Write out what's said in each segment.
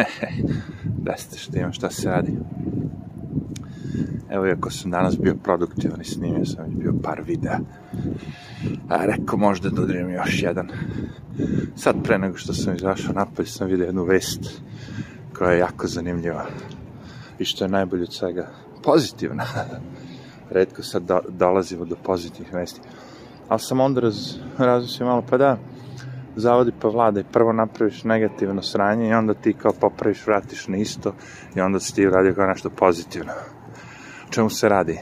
da ste što imam šta se radi. Evo, iako sam danas bio produktivan i snimio sam bio par videa. A rekao možda da dodajem još jedan. Sad pre nego što sam izašao napolje sam vidio jednu vest koja je jako zanimljiva. I što je najbolje od svega, pozitivna. Redko sad do, dolazimo do pozitivnih vesti. Ali sam onda raz, razmislio malo, pa da, zavodi pa vlada prvo napraviš negativno sranje i onda ti kao popraviš, vratiš na isto i onda si ti uradio kao nešto pozitivno. O čemu se radi?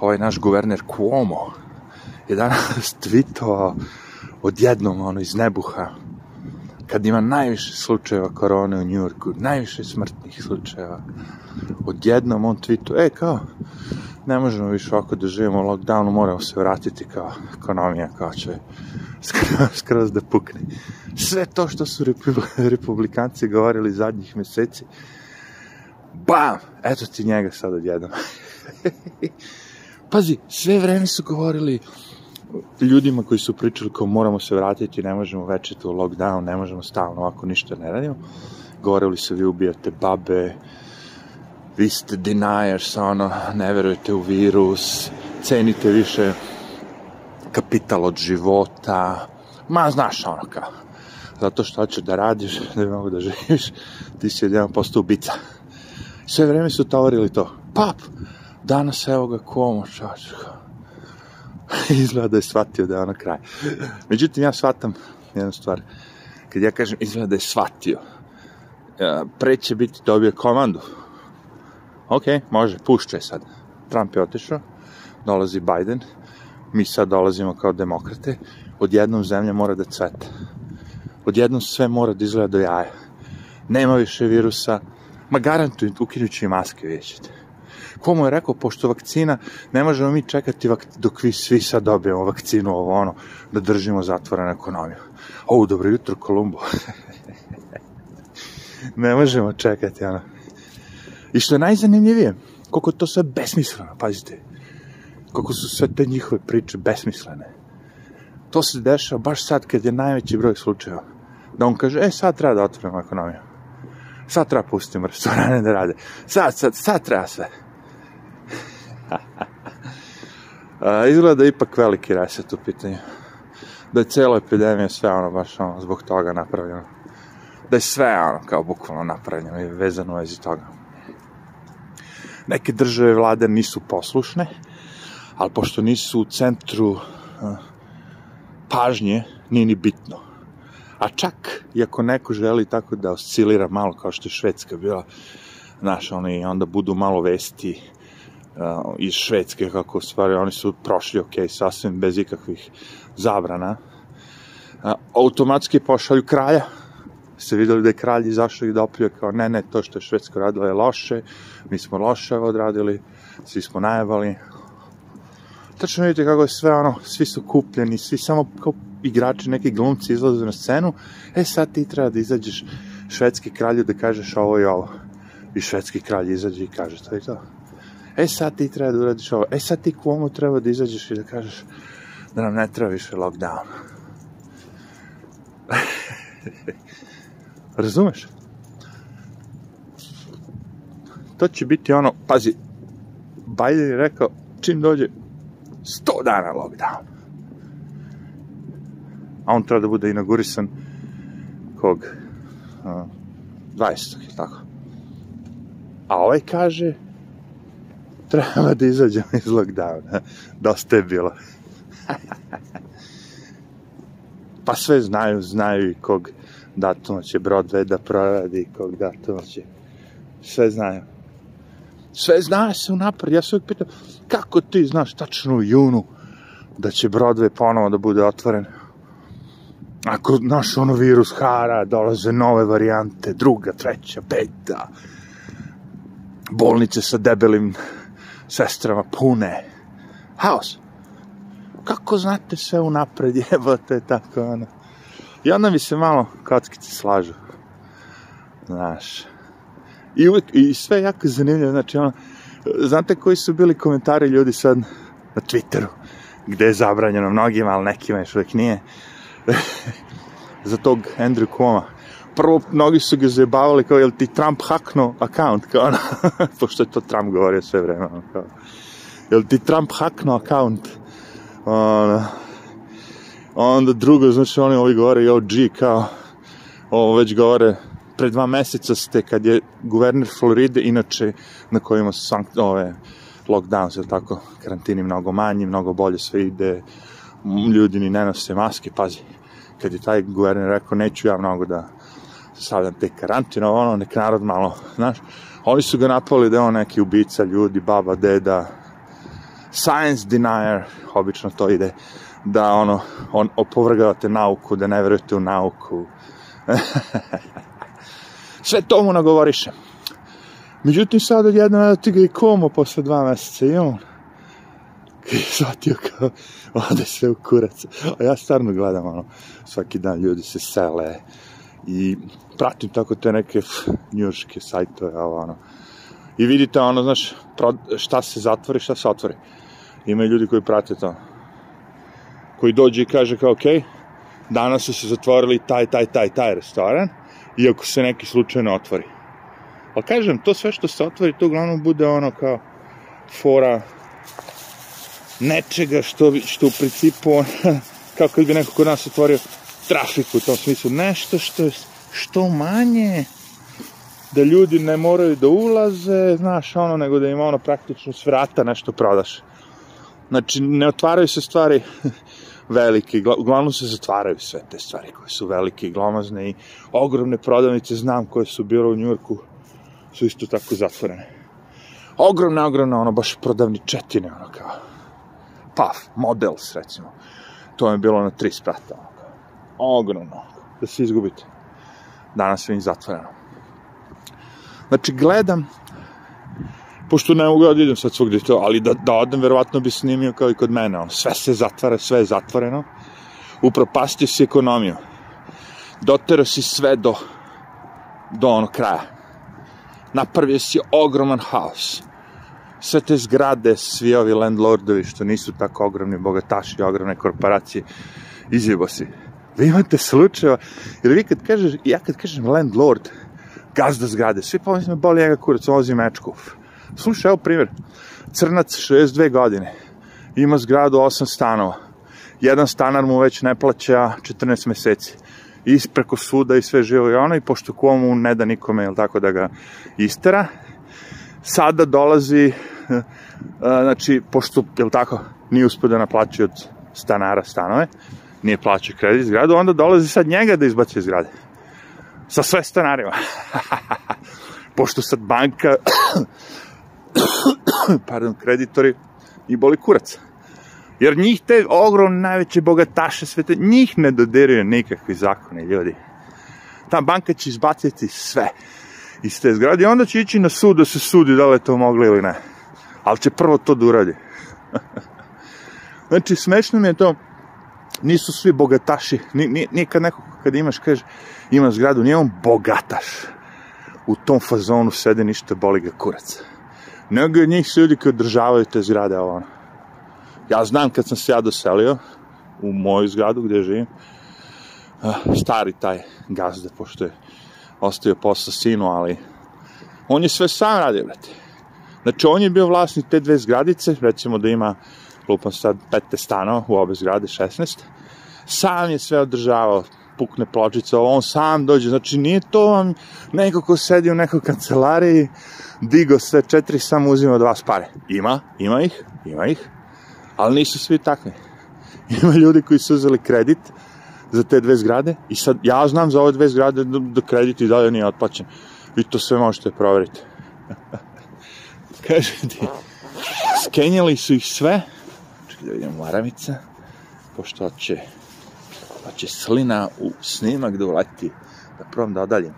Ovaj naš guverner Cuomo je danas tweetovao odjednom ono iz nebuha kad ima najviše slučajeva korone u Njurku, najviše smrtnih slučajeva, odjednom on tweetuje, e kao, ne možemo više ovako da živimo u lockdownu, moramo se vratiti kao ekonomija, kao će skroz, skroz da pukne. Sve to što su republikanci govorili zadnjih meseci, bam, eto ti njega sad odjednom. Pazi, sve vreme su govorili ljudima koji su pričali kao moramo se vratiti, ne možemo večeti u lockdown, ne možemo stalno ovako ništa ne radimo. Govorili su vi ubijate babe, vi ste deniers, ono, ne verujete u virus, cenite više kapital od života, ma znaš ono kao, zato što hoćeš da radiš, da bi mogu da živiš, ti si jedan posto ubica. Sve vreme su tavorili to, pap, danas evo ga komo čačka. izgleda da je shvatio da je ono kraj. Međutim, ja shvatam jednu stvar. Kad ja kažem izgleda da je shvatio, pre će biti dobio komandu. Ok, može, pušće sad. Trump je otišao, dolazi Biden, mi sad dolazimo kao demokrate, odjednom zemlja mora da cveta. Odjednom sve mora da izgleda do jaja. Nema više virusa, ma garantujem, ukinući i maske, vidjet ko mu je rekao, pošto vakcina, ne možemo mi čekati dok vi svi sad dobijemo vakcinu, ovo ono, da držimo zatvorenu ekonomiju. O, dobro jutro, Kolumbo. ne možemo čekati, ono. I što je najzanimljivije, koliko to sve besmisleno, pazite, koliko su sve te njihove priče besmislene. To se dešava baš sad kad je najveći broj slučajeva. Da on kaže, e, sad treba da otvorimo ekonomiju. Sad treba pustimo restorane da rade. Sad, sad, sad treba sve. A, izgleda da je ipak veliki reset u pitanju. Da je cijela epidemija sve ono baš ono zbog toga napravljeno. Da je sve ono kao bukvalno napravljeno i vezano u vezi toga. Neke države vlade nisu poslušne, ali pošto nisu u centru pažnje, nije ni bitno. A čak, i ako neko želi tako da oscilira malo, kao što je Švedska bila, znaš, oni onda budu malo vesti, uh, iz Švedske, kako stvari, oni su prošli ok, sasvim bez ikakvih zabrana. Uh, automatski pošalju kralja, ste videli da je kralj izašao i dopljuje kao ne, ne, to što je Švedska radila je loše, mi smo loše odradili, svi smo najavali. Tačno vidite kako je sve ono, svi su kupljeni, svi samo kao igrači, neki glumci izlaze na scenu, e sad ti treba da izađeš švedski kralju da kažeš ovo i ovo. I švedski kralj izađe i kaže to i to e sad ti treba da uradiš ovo, e sad ti komu treba da izađeš i da kažeš da nam ne treba više lockdown. Razumeš? To će biti ono, pazi, Biden je rekao, čim dođe 100 dana lockdown. A on treba da bude inaugurisan kog uh, 20. tako. A ovaj kaže treba da izađemo iz lockdowna. Dosta je bilo. pa sve znaju, znaju i kog datuma će Broadway da proradi, kog datuma će... Sve znaju. Sve zna se unapred. Ja se uvijek pitam, kako ti znaš tačno u junu da će Broadway ponovo da bude otvoren? Ako naš ono virus hara, dolaze nove varijante, druga, treća, peta, bolnice sa debelim sestrama pune. Haos. Kako znate sve unapred, jebote, tako ono. I onda mi se malo kockice slažu. Znaš. I, uvijek, I sve jako zanimljivo, znači ono, znate koji su bili komentari ljudi sad na Twitteru, gde je zabranjeno mnogima, ali nekima još uvijek nije, za tog Andrew Koma. prvo, mnogi su ga zajebavali kao, jel ti Trump hakno account, kao ono, pošto je to Trump govorio sve vreme, kao, jel ti Trump hakno account, ono, onda drugo, znači oni ovi govore, jo, G, kao, ovo već govore, pre dva meseca ste, kad je guverner Floride, inače, na kojima su sankt, ove, lockdowns, ili tako, karantini mnogo manji, mnogo bolje sve ide, ljudi ni ne nose maske, pazi, kad je taj guverner rekao, neću ja mnogo da stavljam te karantine, ono, nek narod malo, znaš, oni su ga napali da je on neki ubica ljudi, baba, deda, science denier, obično to ide, da ono, on opovrgavate nauku, da ne verujete u nauku. Sve to mu nagovoriše. Međutim, sad odjedno evo ti ga i komo posle dva meseca i on je shvatio kao ode sve u kurac. A ja stvarno gledam, ono, svaki dan ljudi se sele i pratim tako te neke njurške sajtove, ono, i vidite, ono, znaš, šta se zatvori, šta se otvori. Ima ljudi koji prate to. Koji dođe i kaže kao, okay, danas su se zatvorili taj, taj, taj, taj restoran, iako se neki slučajno otvori. Ali kažem, to sve što se otvori, to uglavnom bude ono kao fora nečega što, što u principu, kao kad bi neko kod nas otvorio trafiku u tom smislu, nešto što je što manje, da ljudi ne moraju da ulaze, znaš, ono, nego da im ono praktično s vrata nešto prodaš. Znači, ne otvaraju se stvari velike, uglavnom se zatvaraju sve te stvari koje su velike i glomazne i ogromne prodavnice, znam koje su bilo u Njurku, su isto tako zatvorene. Ogromne, ogromne, ono, baš prodavni četine, ono kao, paf, models, recimo. To je bilo na tri sprata, ono ogromno, da se izgubite. Danas sve im zatvoreno. Znači, gledam, pošto ne mogu da idem sad svogde to, ali da, da odem, verovatno bi snimio kao i kod mene, ono, sve se zatvara, sve je zatvoreno, upropastio si ekonomiju, dotero si sve do, do ono kraja, napravio si ogroman haos, sve te zgrade, svi ovi landlordovi, što nisu tako ogromni bogataši, ogromne korporacije, izjebo si. Vi imate slučajeva, jer vi kad kažeš, ja kad kažem landlord, gazda zgrade, svi pomislim, boli njega kurac, on vozi mečku. Slušaj, evo primjer, crnac, 62 godine, ima zgradu 8 stanova, jedan stanar mu već ne plaća 14 meseci, ispreko suda i sve živo i ono, i pošto komu ne da nikome, jel tako, da ga istera, sada dolazi, znači, pošto, jel tako, nije uspio da naplaći od stanara stanove, nije plaćao kredit zgradu, onda dolazi sad njega da izbaci zgrade. Sa sve stanarima. Pošto sad banka, pardon, kreditori, i boli kurac. Jer njih te ogromne najveće bogataše svete, njih ne dodiraju nikakvi zakoni, ljudi. Ta banka će izbaciti sve iz te zgrade i onda će ići na sud da se sudi da li je to mogli ili ne. Ali će prvo to da uradi. znači, smešno mi je to, nisu svi bogataši, nije kad neko, kad imaš, kaže, ima zgradu, nije on bogataš. U tom fazonu sede ništa boli ga kurac. Nego od njih su ljudi koji održavaju te zgrade, ovo. Ja znam kad sam se ja doselio u moju zgradu gde živim, stari taj gazda, pošto je ostavio posla sinu, ali on je sve sam radio, brate. Znači, on je bio vlasnik te dve zgradice, recimo da ima, lupam sad, 15 stanova u obe zgrade, 16. Sam je sve održavao, pukne pločica, on sam dođe, znači nije to vam neko ko sedi u nekoj kancelariji, digo sve četiri, samo uzima od vas pare. Ima, ima ih, ima ih, ali nisu svi takvi. Ima ljudi koji su uzeli kredit za te dve zgrade i sad ja znam za ove dve zgrade da, da kredit i dalje nije otplaćen. Vi to sve možete proveriti. Kaže ti, skenjali su ih sve, čekaj da vidim maramica, pošto će, će slina u snimak da uleti, da probam da odaljim.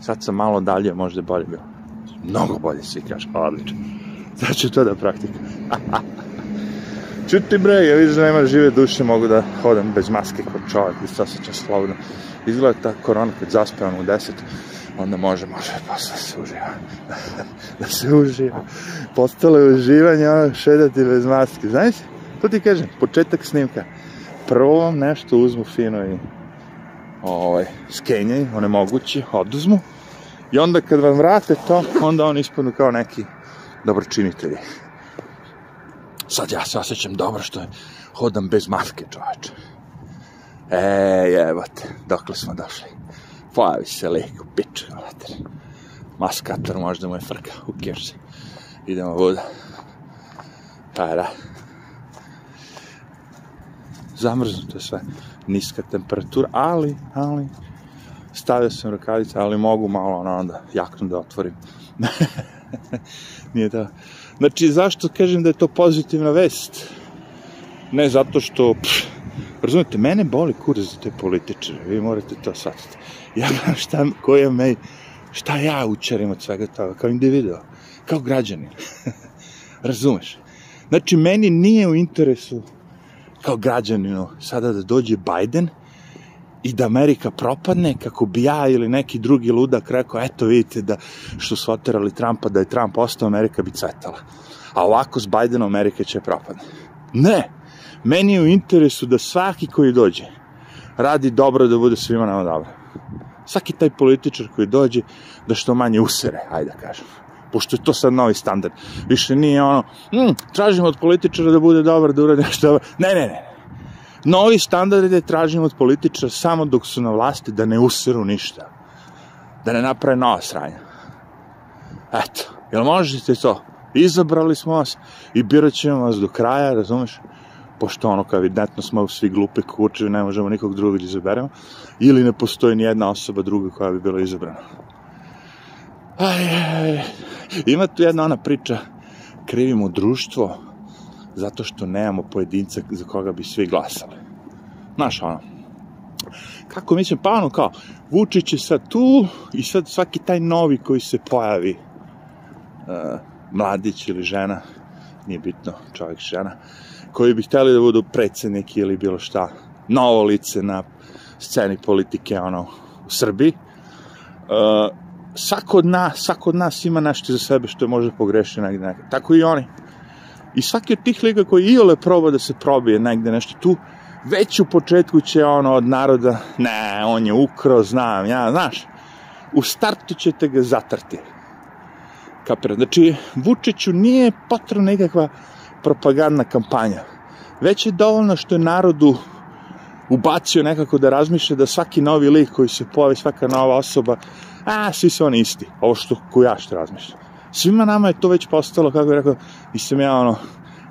Sad sam malo dalje, možda je bolje bilo. Mnogo bolje svi kaže, odlično. Sad ću to da praktikam. Čuti bre, ja vidim da nema žive duše, mogu da hodam bez maske kod čovjek i se osjećam slobodno. Izgleda ta korona kad zaspevam u deset. Onda može, može, posle se uživa. da se uživa. Postalo je uživanje, ono, šedati bez maske. Znaš, to ti kažem, početak snimka. Prvo vam nešto uzmu fino i ovaj, skenjaj, one mogući, oduzmu. I onda kad vam vrate to, onda oni ispadnu kao neki dobročinitelji. Sad ja se osjećam dobro što je hodam bez maske, čoveče. E, jebate, dokle smo došli. Pojavi se lik u piču, mater. Maskator možda mu je frka, who cares. Idemo voda. Pa da. Zamrznuto sve. Niska temperatura, ali, ali, stavio sam rukavice, ali mogu malo ono onda jaknu da otvorim. Nije to. Znači, zašto kažem da je to pozitivna vest? Ne zato što, pff, razumete, mene boli kurac za te političare, vi morate to shvatiti. Ja gledam šta, koja me, šta ja učarim od svega toga, kao individuo, kao građanin. Razumeš? Znači, meni nije u interesu kao građaninu sada da dođe Biden i da Amerika propadne kako bi ja ili neki drugi ludak rekao, eto vidite da što su oterali Trumpa, da je Trump ostao, Amerika bi cvetala. A ovako s Bidenom Amerika će propadne. Ne! Meni je u interesu da svaki koji dođe radi dobro da bude svima nama dobro. Svaki taj političar koji dođe da što manje usere, ajde da kažem. Pošto je to sad novi standard. Više nije ono, hm, tražimo od političara da bude dobar, da uradi nešto dobro. Ne, ne, ne. Novi standard je tražimo od političara samo dok su na vlasti da ne useru ništa. Da ne naprave nova sranja. Eto, jel možete to? Izabrali smo vas i birat ćemo vas do kraja, razumeš? Pošto ono kao evidentno smo svi glupi kučevi, ne možemo nikog drugog da izaberemo, ili ne postoji ni jedna osoba druga koja bi bila izabrana. Aj, aj, ima tu jedna ona priča, krivimo društvo zato što nemamo pojedinca za koga bi svi glasali. Znaš, ono, kako mislim, pa ono kao, Vučić je sad tu i sad svaki taj novi koji se pojavi, uh, mladić ili žena, nije bitno, čovjek, žena, koji bi hteli da budu predsednik ili bilo šta, novo lice na sceni politike, ono, u Srbiji. Uh, svako od nas, svako od nas ima nešto za sebe što je možda pogrešiti negde nekada. Tako i oni. I svaki od tih liga koji iole proba da se probije negde nešto tu, već u početku će ono od naroda, ne, on je ukrao, znam, ja, znaš, u startu ćete ga zatrti. Kapira. Znači, Vučiću nije potrebna nekakva propagandna kampanja. Već je dovoljno što je narodu ubacio nekako da razmišlja da svaki novi lik koji se pojavi, svaka nova osoba, a, svi su oni isti. Ovo što, ko ja što razmišljam. Svima nama je to već postalo, kako bih rekao, nisam ja ono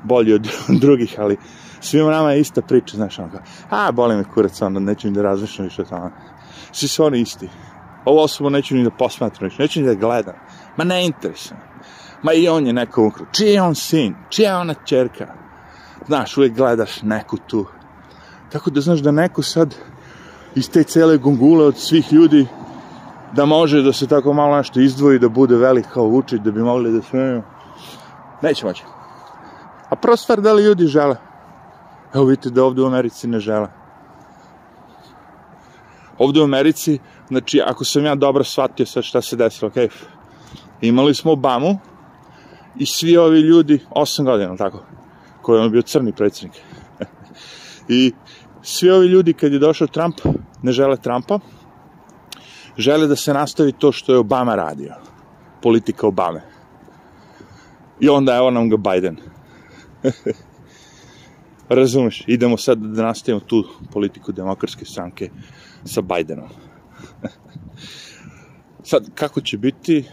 bolji od drugih, ali svima nama je ista priča, znaš, ono kao, a, boli me kurac, onda neću ni da razmišljam više o tome. Svi su oni isti. Ovo osobu neću ni da posmatram, neću ni da gledam. Ma ne interesuje. Ma i on je neko ukro. Čiji je on sin? Čija je ona čerka? Znaš, uvijek gledaš neku tu. Tako da znaš da neko sad iz te cele gungule od svih ljudi da može da se tako malo nešto izdvoji, da bude velik kao Vučić, da bi mogli da smiju. Neće moći. A prva stvar, da li ljudi žele? Evo vidite da ovde u Americi ne žele. Ovde u Americi, znači, ako sam ja dobro shvatio sad šta se desilo, okej, okay. imali smo Obamu i svi ovi ljudi, 8 godina, tako, koji je bio crni predsjednik. I svi ovi ljudi, kad je došao Trump, ne žele Trumpa, žele da se nastavi to što je Obama radio. Politika Obame. I onda evo nam ga Biden. Razumeš, idemo sad da nastavimo tu politiku demokratske stranke sa Bidenom. sad, kako će biti,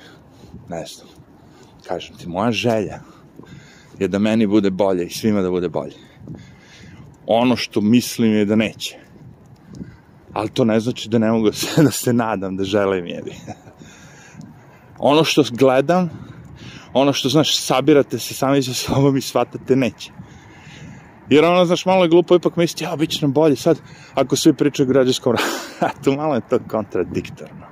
ne znam. Kažem ti, moja želja je da meni bude bolje i svima da bude bolje. Ono što mislim je da neće ali to ne znači da ne mogu da se nadam, da želim jebi. ono što gledam, ono što, znaš, sabirate se sami sa sobom i shvatate, neće. Jer ono, znaš, malo je glupo ipak misliti, ja, bit će nam bolje sad, ako svi pričaju o građanskom ratu, malo je to kontradiktorno.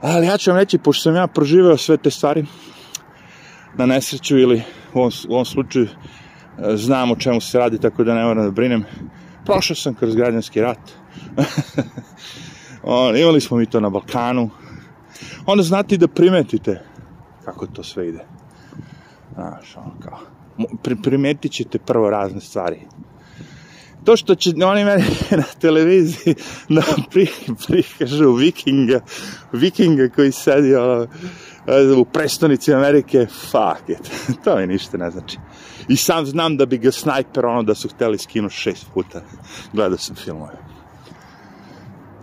Ali ja ću vam reći, pošto sam ja proživeo sve te stvari, na nesreću ili u ovom, u ovom slučaju znam o čemu se radi, tako da ne moram da brinem, prošao sam kroz građanski rat. On, imali smo mi to na Balkanu. Onda znate da primetite kako to sve ide. Znaš, ono kao, pri, primetit ćete prvo razne stvari. To što će oni meni na televiziji da pri, prikažu vikinga, vikinga koji sedi ono, u prestonici Amerike, fuck it, to mi ništa ne znači. I sam znam da bi ga snajper, ono, da su hteli skinuti šest puta. Gledao sam filmove.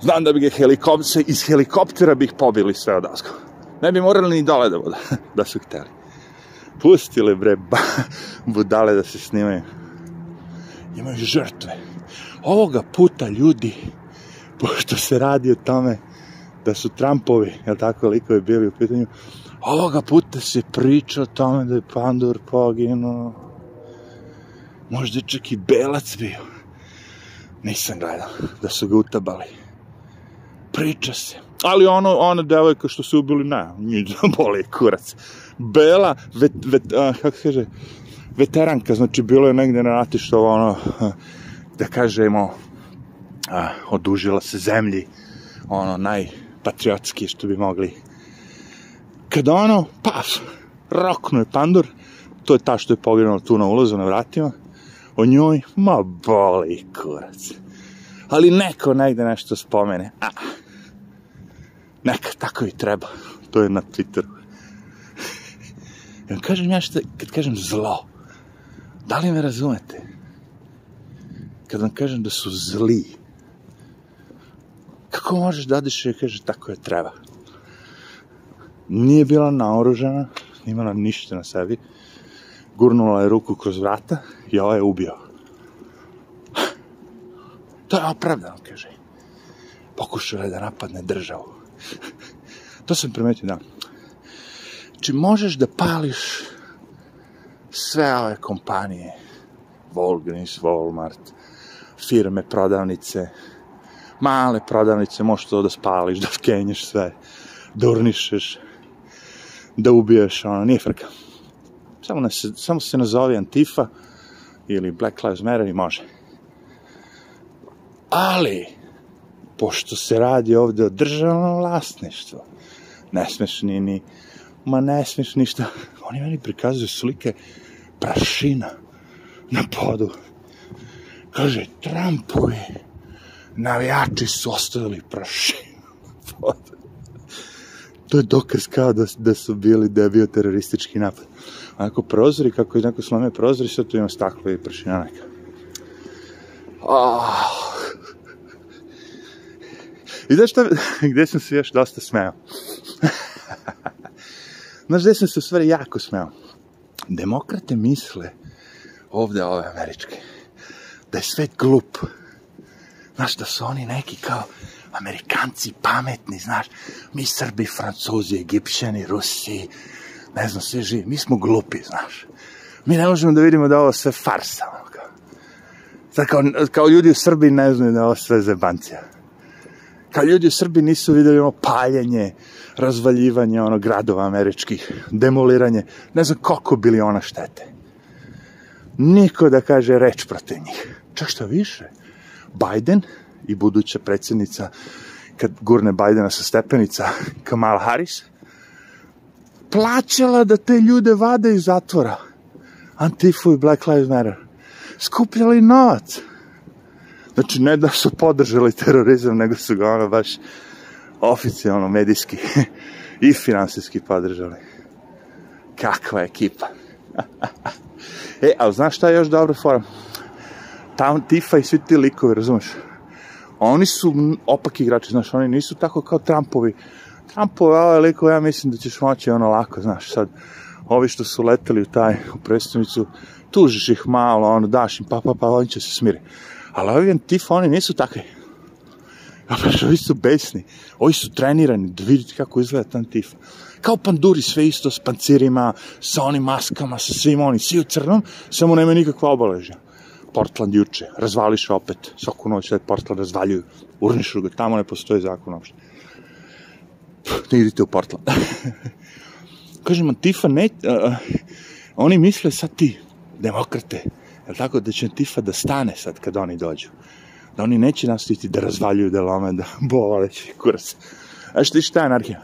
Znam da bi ga helikopter, iz helikoptera bih pobili sve od Asko. Ne bi morali ni dole da da su hteli. Pustili bre, ba, budale da se snimaju. Imaju žrtve. Ovoga puta ljudi, pošto se radi o tome da su Trumpovi, jel tako, likovi bili u pitanju, ovoga puta se priča o tome da je Pandur poginuo. Možda čak i Belac bio. Nisam gledao da su ga utabali. Priča se. Ali ono, ona devojka što su ubili, ne, njih boli kurac. Bela, vet, vet, a, kako se kaže, veteranka, znači bilo je negde na ratištu, ono, da kažemo, a, odužila se zemlji, ono, najpatriotski što bi mogli. Kada ono, paf, roknu je pandur, to je ta što je pogledala tu na ulazu na vratima, o njoj, ma boli kurac. Ali neko negde nešto spomene, a, neka, tako i treba, to je na Twitteru. Ja kažem ja što, kad kažem zlo, da li me razumete? Kad vam kažem da su zli, kako možeš da odiš i kaže tako je treba? Nije bila naoružana, nije imala ništa na sebi, gurnula je ruku kroz vrata i ovaj je ubio. To je opravdano, kaže. Pokušao je da napadne državu. to sam primetio, da. Znači, možeš da pališ sve ove kompanije, Walgreens, Walmart, firme, prodavnice, male prodavnice, možeš to da spališ, da skenješ sve, da urnišeš, da ubiješ, ono, nije frka. Samo, ne, samo se nazove Antifa ili Black Lives Matter i može. Ali, pošto se radi ovde o državnom vlasništvu, ne smeš ni, ni ma ne smiješ ništa. Oni meni prikazuju slike prašina na podu. Kaže, Trumpovi navijači su ostavili prašinu na. To je dokaz kao da, da su bili da je bio teroristički napad. Onako prozori, kako je neko slome prozori, sad tu ima staklo i prašina neka. Oh. I znaš šta, gde sam se još dosta smeo? Znaš, gde sam se u stvari jako smeo? Demokrate misle, ovde ove američke, da je svet glup. Znaš, da su oni neki kao Amerikanci pametni, znaš, mi Srbi, Francuzi, Egipćani, Rusi, ne znam, sve živi, mi smo glupi, znaš. Mi ne možemo da vidimo da ovo sve farsa, ono kao. Kao, ljudi u Srbiji ne znaju da ovo sve zebancija. Kao ljudi u Srbiji nisu videli ono paljenje, razvaljivanje ono gradova američkih, demoliranje, ne znam koliko bili ona štete. Niko da kaže reč protiv njih. Čak što više, Biden i buduća predsjednica, kad gurne Bidena sa stepenica, Kamala Harris, plaćala da te ljude vade iz zatvora. Antifu i Black Lives Matter. Skupljali novac. Znači, ne da su podržali terorizam, nego su ga ono baš oficijalno medijski i finansijski podržali. Kakva ekipa. e, ali znaš šta je još dobro fora? Tam Tifa i svi ti likovi, razumeš? Oni su opaki igrači, znaš, oni nisu tako kao Trumpovi. Trumpovi, ove likove, ja mislim da ćeš moći ono lako, znaš, sad, ovi što su leteli u taj, u predstavnicu, tužiš ih malo, ono, daš im, pa, pa, pa, oni će se smiri. Ali ovi Antifa, oni nisu takvi. Ja baš, ovi su besni. Ovi su trenirani, da vidite kako izgleda ta Antifa. Kao panduri, sve isto s pancirima, sa onim maskama, sa svim onim, svi u crnom, samo nema nikakva obaležja. Portland juče, razvališ opet, svaku noć sve Portland razvaljuju, urnišu ga, tamo ne postoji zakon uopšte. Ne idite u Portland. Kažem, Antifa ne, uh, oni misle sad ti, demokrate, je tako, da će Antifa da stane sad kad oni dođu da oni neće nastaviti da razvaljuju, da lome, da boleći kurac. A što šta je anarhija?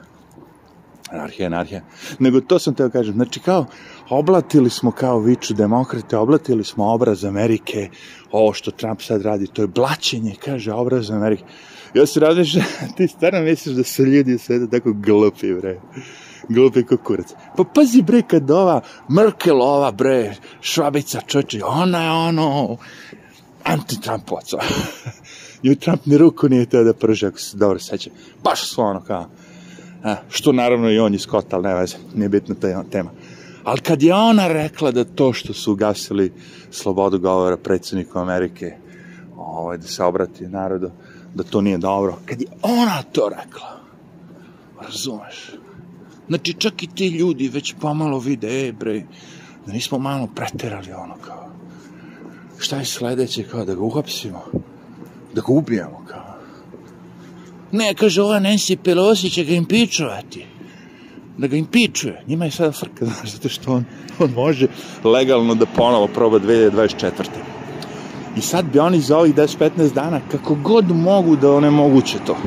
Anarhija, anarhija. Nego to sam teo kažem. Znači kao, oblatili smo kao viču demokrate, oblatili smo obraz Amerike, ovo što Trump sad radi, to je blaćenje, kaže, obraz Amerike. Ja se radiš, ti stvarno misliš da su ljudi sve tako glupi, bre. Glupi kukurac. Pa pazi, bre, kad ova Merkelova, bre, švabica čoči, ona je ono, anti-Trumpovac. Ju Trump ni ruku nije teo da prže, ako se dobro seća. Baš svo ono kao, a, što naravno i on je Scott, ali ne veze, nije bitna ta tema. Ali kad je ona rekla da to što su ugasili slobodu govora predsjedniku Amerike, ovaj, da se obrati narodu, da to nije dobro, kad je ona to rekla, razumeš? Znači, čak i ti ljudi već pomalo vide, e, bre, da nismo malo preterali ono kao, šta je sledeće, kao da ga uhapsimo, da ga ubijemo, kao. Ne, kaže, ova Nancy Pelosi će ga impičovati da ga impičuje. Njima je sada frka, znaš, zato što on, on može legalno da ponovo proba 2024. I sad bi oni za ovih 10-15 dana kako god mogu da one moguće to.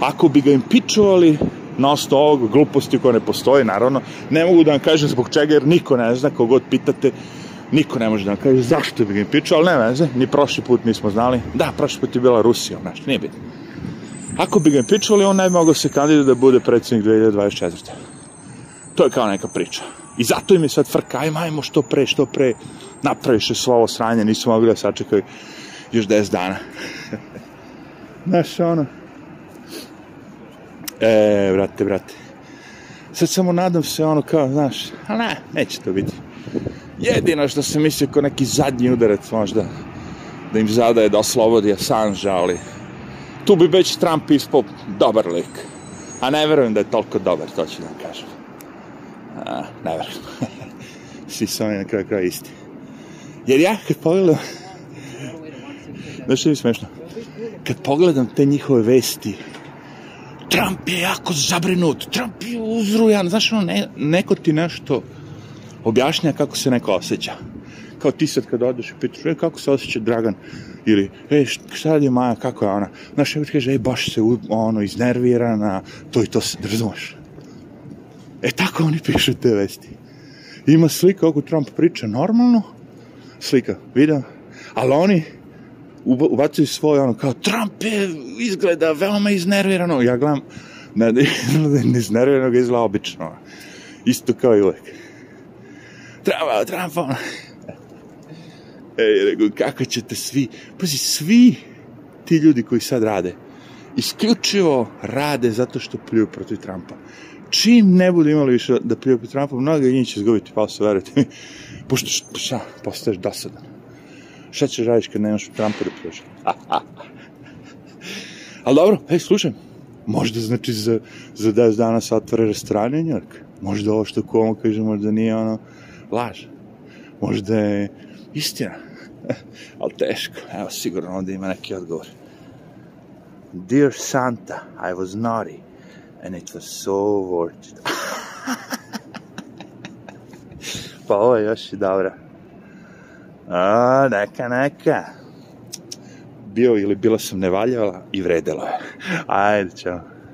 Ako bi ga impičovali na osnovu ovog gluposti koja ne postoji, naravno, ne mogu da vam kažem zbog čega, jer niko ne zna, kogod pitate, niko ne može da vam kaže zašto bi ga impičovali, ne veze, ni prošli put nismo znali. Da, prošli put je bila Rusija, znaš, nije bitno. Ako bi ga impičovali, on ne bi mogao se kandidati da bude predsjednik 2024. To je kao neka priča. I zato im je sad frka, ajmo, ajmo što pre, što pre, napraviše svo ovo sranje, nisu mogli da sačekaju još 10 dana. Znaš, ono, e, brate, brate, sad samo nadam se, ono, kao, znaš, a ne, neće to biti. Jedino što se misli kao neki zadnji udarac možda, da im zadaje da oslobodi Assange, ali tu bi već Trump ispao dobar lik. A ne verujem da je toliko dobar, to ću da vam kažem. A, ne verujem. Svi su oni na kraju kraja isti. Jer ja kad pogledam... Znaš što je smešno? Kad pogledam te njihove vesti, Trump je jako zabrinut, Trump je uzrujan, znaš ono, ne, neko ti nešto objašnja kako se neko osjeća. Kao ti sad kad odeš i pitaš, e, kako se osjeća Dragan? Ili, e, šta radi Maja, kako je ona? Znaš, ja kaže, e, baš se ono, iznervirana, to i to se, razumeš? E tako oni pišu te vesti. Ima slika kako Trump priča normalno, slika, video, ali oni ubacuju svoje ono kao Trump je izgleda veoma iznervirano. Ja gledam, ne, iznervirano, ga izgleda obično. Isto kao i uvek. Treba, Trump, ono. Ej, rego, kako ćete svi, pazi, svi ti ljudi koji sad rade, isključivo rade zato što pljuju protiv Trumpa čim ne budu imali više da prije protiv Trumpa, mnogo njih će izgubiti posao, verujte mi. Pošto, šta, postaješ dosadan. Šta ćeš radiš kad nemaš Trumpa da priješ? Ali dobro, hej, slušaj, možda znači za, za 10 dana se otvore restorane u Njork. Možda ovo što komu kaže, možda nije ono laž. Možda je istina. Ali teško, evo sigurno onda ima neki odgovor. Dear Santa, I was naughty and it was so worth it. pa ovo je još i dobra. A, neka, neka. Bio ili bila sam nevaljala i vredelo je. Ajde, čao.